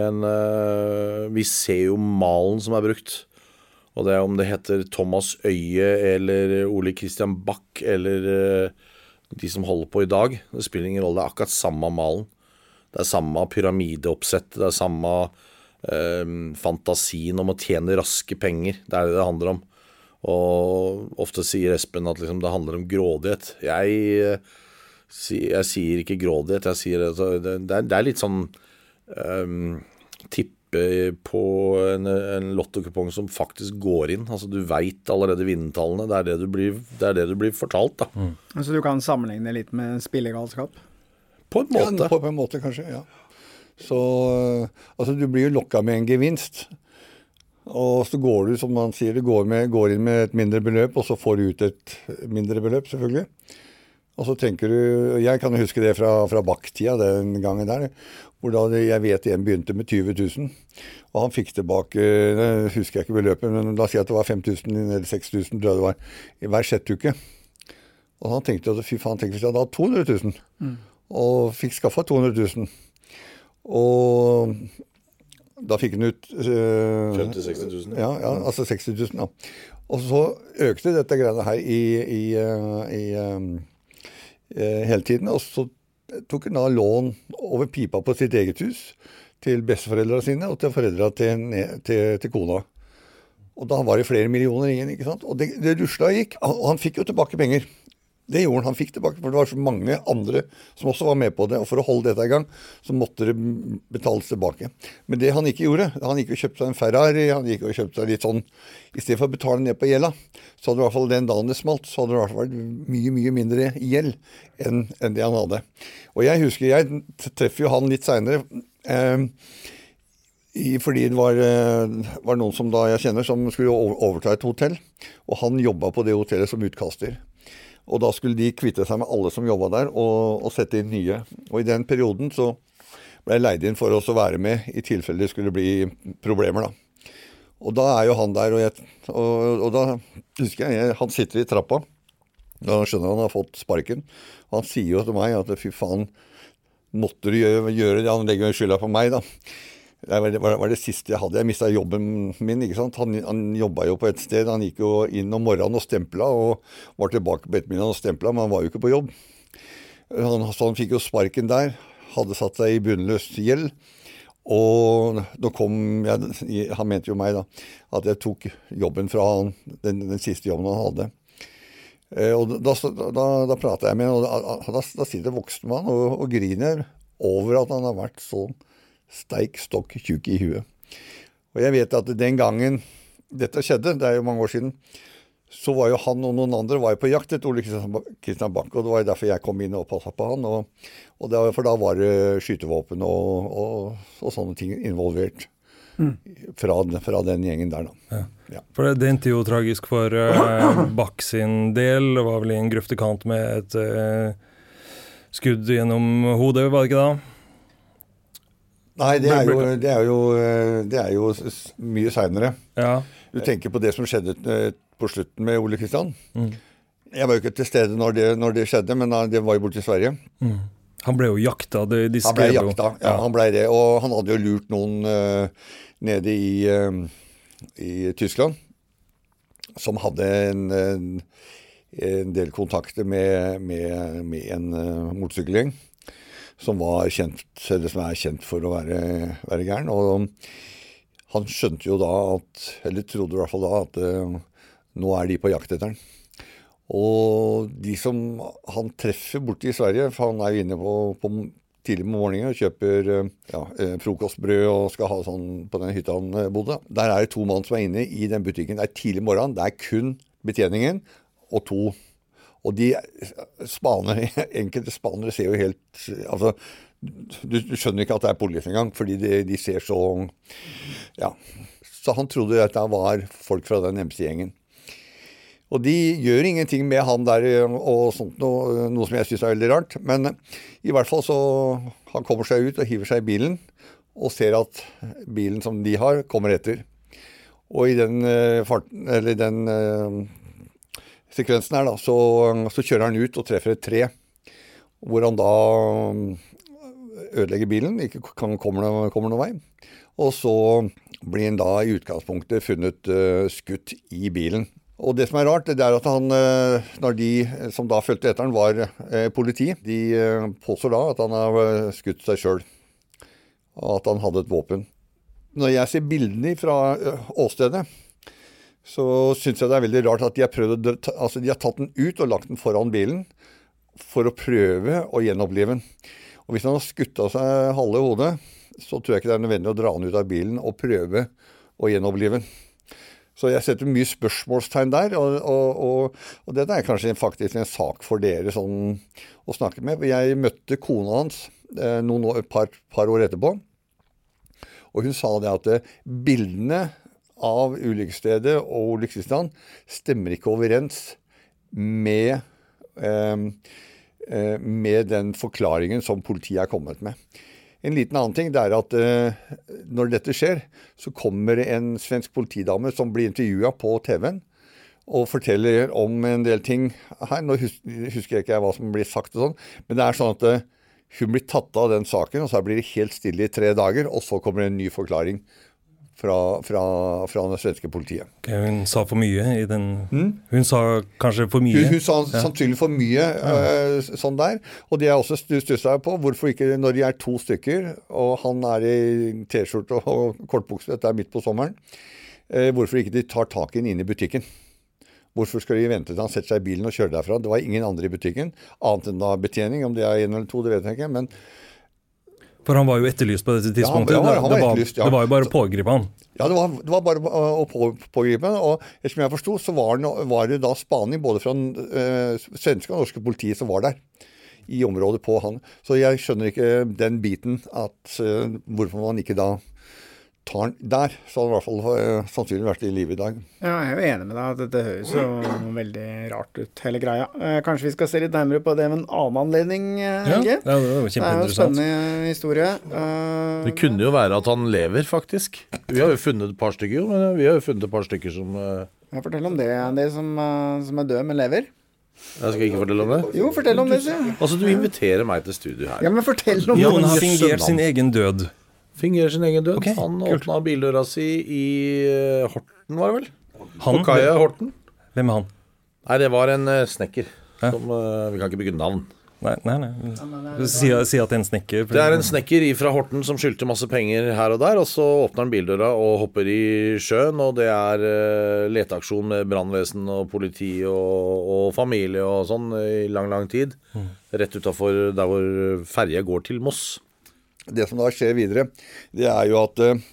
men eh, vi ser jo malen som er brukt. Og det er om det heter Thomas Øie eller Ole Christian Bach eller eh, de som holder på i dag. Det spiller ingen rolle, det er akkurat samme malen. Det er samme pyramideoppsettet, det er samme eh, fantasien om å tjene raske penger. Det er det det handler om. Og ofte sier Espen at liksom det handler om grådighet. Jeg, eh, si- jeg sier ikke grådighet, jeg sier altså, det, det, er, det er litt sånn eh, Tippe på en, en lottokupong som faktisk går inn. Altså Du veit allerede vinnertallene. Det er det du blir, det er det du blir fortalt, da. Så du kan sammenligne litt med spillegalskap? På en Ja, måte. på, på en måte, kanskje. ja. Så altså, du blir jo lokka med en gevinst. Og så går du, som man sier, du går, med, går inn med et mindre beløp, og så får du ut et mindre beløp, selvfølgelig. Og så tenker du Jeg kan huske det fra, fra Bach-tida den gangen der. Hvor da jeg vet en begynte med 20 000. Og han fikk tilbake det husker jeg ikke beløpet, men la oss si at det var 5000 eller 6000, tror jeg det var, hver sjette uke. Og han tenkte at fy faen, tenk hvis jeg hadde hatt 200 000. Og fikk skaffa 200 000. Og da fikk han ut øh, 50 000-60 000. ja, ja, altså 60 000. Ja. Og så økte dette greiene her i, i, i, i eh, eh, hele tiden. Og så tok han da lån over pipa på sitt eget hus til besteforeldra sine og til foreldra til, til, til kona. Og da var det flere millioner igjen. ikke sant? Og det, det rusla og gikk. Og han fikk jo tilbake penger. Det gjorde han. Han fikk tilbake, for det var så mange andre som også var med på det. Og for å holde dette i gang, så måtte det betales tilbake. Men det han ikke gjorde Han gikk og kjøpte seg en Ferrari, han gikk og kjøpte seg litt sånn I stedet for å betale ned på gjelda, så hadde det i hvert fall den dagen det smalt, så hadde det i hvert fall vært mye, mye mindre gjeld enn enn det han hadde. Og jeg husker Jeg treffer jo han litt seinere. Eh, fordi det var, eh, var noen som da jeg kjenner som skulle overta et hotell. Og han jobba på det hotellet som utkaster. Og da skulle de kvitte seg med alle som jobba der, og, og sette inn nye. Og i den perioden så ble jeg leid inn for oss å være med i tilfelle det skulle bli problemer, da. Og da er jo han der, og, jeg, og, og da husker jeg Han sitter i trappa. Da skjønner han har fått sparken. Og han sier jo til meg at fy faen, måtte du gjøre, gjøre det? Han legger jo skylda på meg, da. Det var, det var det siste jeg hadde. Jeg mista jobben min. ikke sant? Han, han jobba jo på et sted. Han gikk jo inn om morgenen og stempla, og var tilbake på ettermiddagen og stempla, men han var jo ikke på jobb. Han, så han fikk jo sparken der. Hadde satt seg i bunnløs gjeld. Og da kom jeg, Han mente jo meg, da. At jeg tok jobben fra han, den, den siste jobben han hadde. Eh, og da, da, da prata jeg med ham, og da, da, sitter voksen mann og, og griner over at han har vært så steik stokk tjukk i huet. Og jeg vet at den gangen dette skjedde, det er jo mange år siden, så var jo han og noen andre var jo på jakt etter Ole Kristian Bank, og det var jo derfor jeg kom inn og passa på han. Og, og det var, for da var det skytevåpen og, og, og sånne ting involvert. Fra, fra den gjengen der, da. Ja. For det, det endte jo tragisk for (clears throat) uh, Bach sin del. Det var vel i en grøftekant med et uh, skudd gjennom hodet, var det ikke da? Nei, det er jo, det er jo, eh, det er jo mye seinere. Ja. Du tenker på det som skjedde eh, på slutten med Ole Kristian. Mm. Jeg var jo ikke til stede når det, når det skjedde, men det var jo borte i Sverige. Han ble jo jakta. De, de Han ble jakta, ja, han ble det. Og han hadde jo lurt noen uh, nede i, uh, i Tyskland som hadde en, en, en del kontakter med, med, med en uh, motorsykkelgjeng som, var kjent, eller som er kjent for å være, være gæren. Og han skjønte jo da at, eller trodde i hvert fall da, at uh, nå er de på jakt etter han. Og de som han treffer borte i Sverige, for han er jo inne på, på tidlig på morgenen og kjøper eh, ja, eh, frokostbrød og skal ha sånn på den hytta han eh, bodde. Der er det to mann som er inne i den butikken. Det er tidlig morgen. Det er kun betjeningen og to. Og de spanere, (laughs) enkelte spanere ser jo helt Altså, du, du skjønner ikke at det er politi engang, fordi de, de ser så Ja. Så han trodde dette var folk fra den MC-gjengen. Og de gjør ingenting med han der og sånt noe, noe som jeg syns er veldig rart. Men i hvert fall så Han kommer seg ut og hiver seg i bilen og ser at bilen som de har, kommer etter. Og i den, eh, farten, eller den eh, sekvensen her, da, så, så kjører han ut og treffer et tre. Hvor han da ødelegger bilen, ikke kan, kommer, kommer noen vei. Og så blir han da i utgangspunktet funnet uh, skutt i bilen. Og det som er rart, det er at han, uh, når de som da fulgte etter han var politi, de påstår da at han har skutt seg sjøl. Og at han hadde et våpen. Når jeg ser bildene fra åstedet, så syns jeg det er veldig rart at de har, prøvd, altså de har tatt den ut og lagt den foran bilen for å prøve å gjenopplive den. Og hvis han har skutt seg halve hodet, så tror jeg ikke det er nødvendig å dra han ut av bilen og prøve å gjenopplive den. Så jeg setter mye spørsmålstegn der, og, og, og, og dette er kanskje faktisk en sak for dere sånn, å snakke med. Jeg møtte kona hans eh, noen år, et par, par, år etterpå, og hun sa det at eh, bildene av ulykkesstedet og ulykkestilstand stemmer ikke overens med eh, Eh, med den forklaringen som politiet er kommet med. En liten annen ting det er at eh, når dette skjer, så kommer en svensk politidame som blir intervjua på TV-en og forteller om en del ting her. Nå husker jeg ikke hva som blir sagt, og sånn, men det er sånn at uh, hun blir tatt av den saken, og så blir det helt stille i tre dager, og så kommer det en ny forklaring fra, fra, fra, det svenske politiet. Okay, hun sa for mye i den mm? Hun sa kanskje for mye? Hun, hun sa ja. sannsynlig for mye ja. uh, sånn der. Og det er også stussa på, hvorfor ikke når de er to stykker, og han er i T-skjorte og kortbukse, dette er midt på sommeren, uh, hvorfor ikke de tar tak i den inn i butikken? Hvorfor skal de vente til han setter seg i bilen og kjører derfra? Det var ingen andre i butikken, annet enn da betjening. Om det er en eller to, det vet jeg ikke. men for han var jo etterlyst på dette tidspunktet. Ja, han var, han var det, var, etterlyst, ja. det var jo bare å pågripe han. Ja, det var, det var bare å på, pågripe han. Og som jeg forsto, så var, var, det da spaning både fra øh, svenske og norske politiet som var der. I området på han. Så jeg skjønner ikke den biten at øh, hvorfor man ikke da tar den der, så hadde det i hvert fall uh, sannsynlig vært i live i dag. Ja, jeg er jo enig med deg at dette høres jo veldig rart ut, hele greia. Uh, kanskje vi skal se litt nærmere på det ved en annen anledning, uh, Helge? Ja, det, var det er jo en spennende historie. det kunne jo være at han lever, faktisk. Vi har jo funnet et par stykker, jo. Men vi har jo funnet et par stykker som ja, Fortell om det. Det som, som er død, men lever. Jeg skal ikke fortelle om det? Jo, fortell om det. Så. Altså, Du inviterer meg til studio her. Ja, men fortell om Noen har fingert sin egen død. Fingerer sin egen død. Okay, han åpna bildøra si i uh, Horten, var det vel? Han? Kaia Horten. Hvem er han? Nei, det var en uh, snekker. Som, uh, vi kan ikke bygge navn. Nei, nei, nei. Si, si, at det er en snekker. Det er en snekker fra Horten som skyldte masse penger her og der. Og så åpner han bildøra og hopper i sjøen. Og det er leteaksjon med brannvesen og politi og, og, familie og sånn i lang, lang tid. Mm. Rett utafor der hvor ferja går til Moss. Det som da skjer videre, det er jo at uh,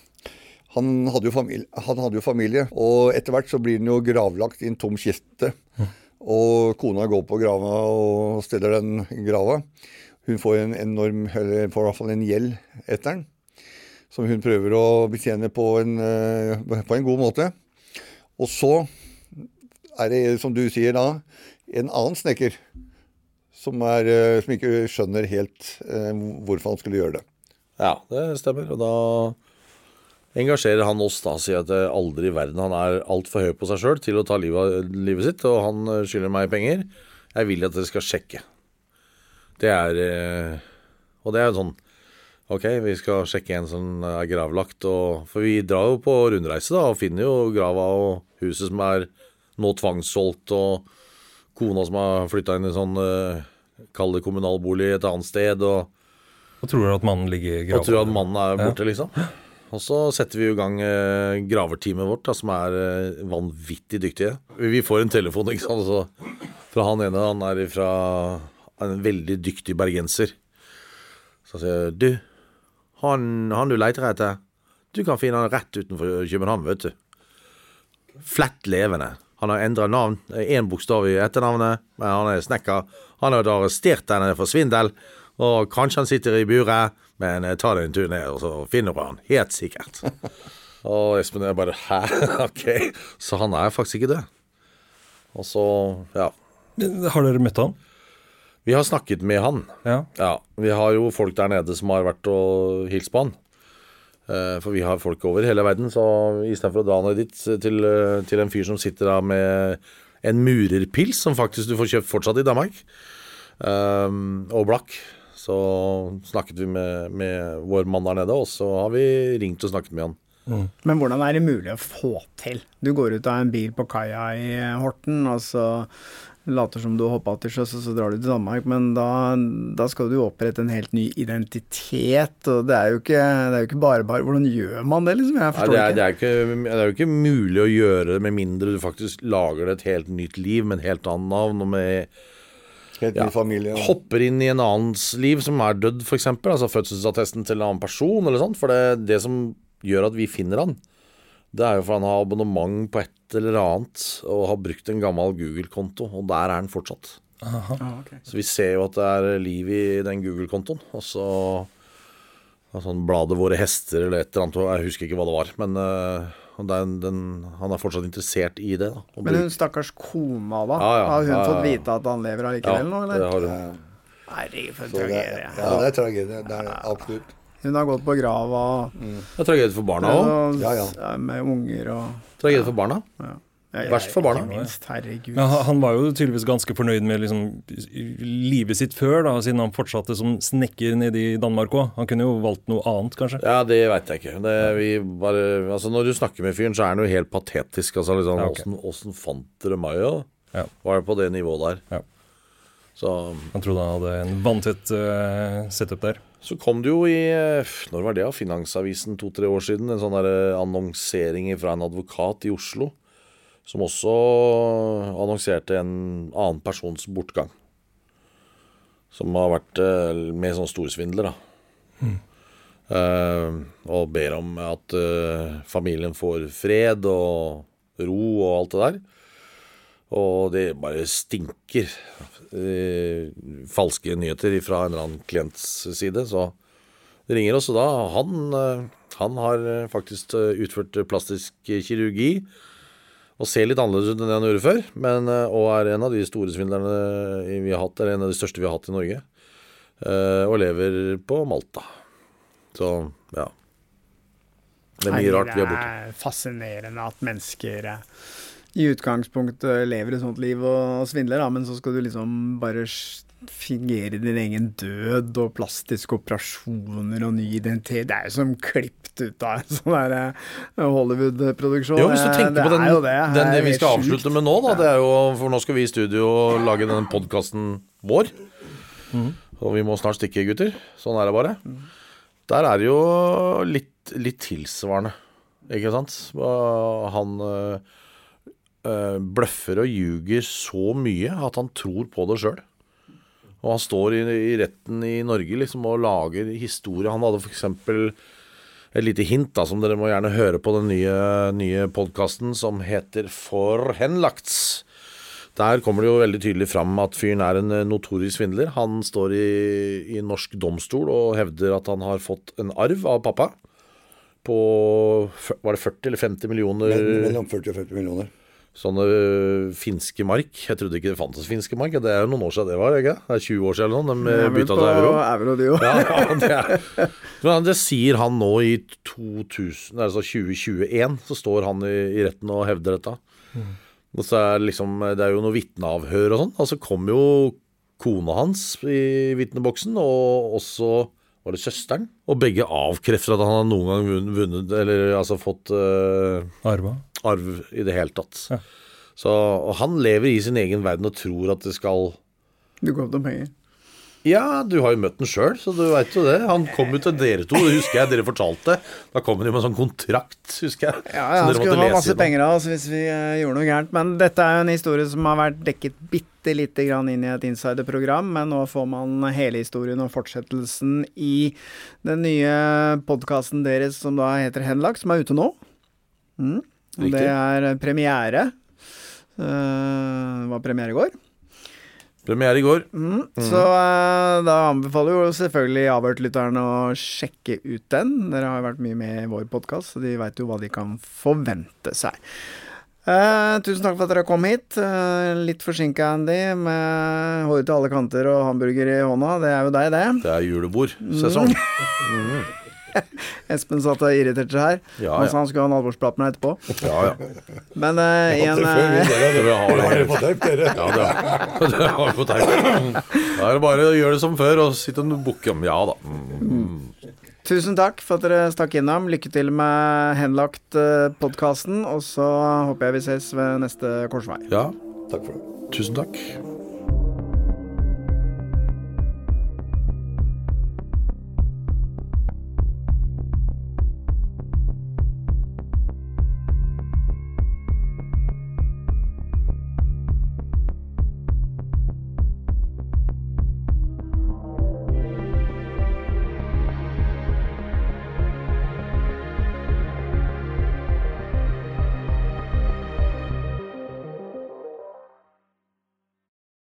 han, hadde familie, han, hadde jo familie, og etter hvert så blir han jo gravlagt i en tom kiste. Og kona går på grava og steller den grava. Hun får en enorm, eller får i hvert fall en gjeld etter den, som hun prøver å betjene på en, uh, på en god måte. Og så er det, som du sier da, en annen snekker som, er, uh, som ikke skjønner helt hvorfor han skulle gjøre det. Ja, det stemmer. Og da engasjerer han oss da, sier at aldri i verden Han er altfor høy på seg sjøl til å ta livet, livet sitt, og han eh, skylder meg penger. Jeg vil at dere skal sjekke. Det er eh, Og det er jo sånn Ok, vi skal sjekke en som er gravlagt, og, for vi drar jo på rundreise da, og finner jo grava og huset som er nå tvangssolgt, og kona som har flytta inn i sånn Kall det kommunalbolig et annet sted. og og tror at mannen ligger i grava? Og tror at mannen er borte, ja. liksom. Og så setter vi i gang eh, graverteamet vårt, da, som er eh, vanvittig dyktige. Vi får en telefon ikke sant, så, fra han ene. Han er fra en veldig dyktig bergenser. Så han sier du, han, han du leter etter, du kan finne han rett utenfor København, vet du. Flett levende. Han har endra navn. Én bokstav i etternavnet, men han er snekker. Han har vært arrestert der nede for svindel. Og kanskje han sitter i buret, men ta deg en tur ned, og så finner du han. Helt sikkert. (laughs) og Espen er bare Hæ? (laughs) ok. Så han er faktisk ikke død. Og så, ja. Har dere møtt han? Vi har snakket med han. Ja. Ja, Vi har jo folk der nede som har vært og hilst på han. Eh, For vi har folk over hele verden, så istedenfor å dra ned dit til, eh, til en fyr som sitter da med en murerpils, som faktisk du får kjøpt fortsatt i Danmark, um, og blakk, så snakket vi med, med vår mann der nede, og så har vi ringt og snakket med han. Men hvordan er det mulig å få til? Du går ut av en bil på kaia i Horten, og så later som du har hoppa til sjøs, og så drar du til Danmark. Men da, da skal du opprette en helt ny identitet, og det er jo ikke, det er jo ikke bare bare. Hvordan gjør man det, liksom? Jeg Nei, det, er, det, er ikke, det er jo ikke mulig å gjøre det med mindre du faktisk lager et helt nytt liv med en helt annen navn. og med Helt Ja. ny familie. Ja. hopper inn i en annens liv som er dødd, f.eks. Altså fødselsattesten til en annen person, eller sånt. For det, det som gjør at vi finner han, det er jo for han har abonnement på et eller annet og har brukt en gammel Google-konto, og der er han fortsatt. Ah, okay. Så vi ser jo at det er liv i den Google-kontoen. Og så sånn bladet Våre hester eller et eller annet, jeg husker ikke hva det var. Men øh, og det er en- den, han er fortsatt interessert i det. da. Men hun stakkars kona, da? Ja, ja, Har hun ja, ja, fått vite at han lever ja, allikevel nå, det har hun. Herregud, for en tragedie. ja, det er tragedie. Det er absolutt. Hun har gått på grava Det er tragedie for barna òg. Ja, ja. med unger og Tragedie for barna. ja. Ja, Verst for barna. Minst, herregud. Men han, var jo tydeligvis ganske fornøyd med liksom, livet sitt før, da, siden han fortsatte som snekker nede i Danmark òg. Han kunne jo valgt noe annet, kanskje. Ja, det veit jeg ikke. Det, vi bare, altså Når du snakker med fyren, så er han jo helt patetisk. Altså liksom, Ja, okay. Åssen fant dere meg, ja? Ja. Var det på det nivået der? Ja. Så, Han trodde han hadde en vanntett uh, setup der. så kom det jo i eh, Når var det? Finansavisen to-tre år siden. En sånn annonsering fra en advokat i Oslo. Som også annonserte en annen persons bortgang. Som har vært eh, med sånn storsvindler, da. Eh, og ber om at uh, familien får fred og ro og alt det der. Og det bare stinker uh, falske nyheter fra en eller annen klients side. Så det ringer også da Han, han har faktisk utført plastisk kirurgi. Og ser litt annerledes ut enn det han gjorde før. Men, eh, og er en av de store svindlerne vi har hatt, eller en av de største vi har hatt i Norge. Eh, og lever på Malta. Så ja. Det er mye rart vi har borte. Det er fascinerende at mennesker eh, i utgangspunktet lever et sånt liv og svindler, da, men så skal du liksom bare fingere din egen død og plastiske operasjoner og ny identitet. Det er jo som klippet ut av en sånn eh, Hollywood-produksjon. Jo, hvis du tenker det på den, det. den Det vi skal avslutte med nå, da. Det er jo, for nå skal vi i studio lage den podkasten vår. Og vi må snart stikke, gutter. Sånn er det bare. Der er det jo litt, litt tilsvarende, ikke sant. Han øh, bløffer og ljuger så mye at han tror på det sjøl. Og han står i, i retten i Norge liksom og lager historie. Han hadde f.eks. et lite hint da, som dere må gjerne høre på den nye, nye podkasten som heter Forhenlagts. Der kommer det jo veldig tydelig fram at fyren er en eh, notorisk svindler. Han står i, i norsk domstol og hevder at han har fått en arv av pappa på var det 40 eller 50 millioner Mellom 40 og 50 millioner. Sånne øh, finske mark. Jeg trodde ikke det fantes finske mark. Det er jo noen år siden det var, ikke? Det er 20 år siden eller noe. De er bytta til euro. euro, de. Ja, ja, det, er, men det sier han nå i 2000, altså 2021, så står han i, i retten og hevder dette. Og så er liksom, det er jo noe vitneavhør og sånn. Og så kom jo kona hans i vitneboksen, og også var det søsteren. Og begge avkrefter at han har noen gang vunnet eller altså fått uh, Arva. Arv i det hele tatt. Ja. Så og han lever i sin egen verden og tror at det skal Du går opp noen penger. Ja, du har jo møtt den sjøl, så du veit jo det. Han kom jo til dere to, det husker jeg dere fortalte. Da kom han jo med en sånn kontrakt, husker jeg. Ja, ja, han skulle ha masse penger av oss hvis vi uh, gjorde noe gærent. Men dette er jo en historie som har vært dekket bitte lite grann inn i et insiderprogram. Men nå får man hele historien og fortsettelsen i den nye podkasten deres som da heter Henlagt, som er ute nå. Mm. Riktig. det er premiere. Uh, det var premiere i går. Premiere i går. Mm. Så eh, da anbefaler jo selvfølgelig avhørtlytterne å sjekke ut den. Dere har jo vært mye med i vår podkast, så de veit jo hva de kan forvente seg. Uh, tusen takk for at dere kom hit. Uh, litt forsinka, Andy, med hår til alle kanter og hamburger i hånda. Det er jo deg, det. Det er julebordsesong. (laughs) Espen satt og irriterte seg her. Ja, ja. sa han skulle ha en alvorsprat med deg etterpå. Ja, ja. Men uh, en Før eh, dere Det har det på teip, dere. Ja, det har, (laughs) det har vi på teip. Da er det bare å gjøre det som før og sitte og bukke om. Ja da. Mm. Tusen takk for at dere stakk innom. Lykke til med Henlagt-podkasten. Og så håper jeg vi ses ved neste korsvei. Ja, Takk for det. tusen takk.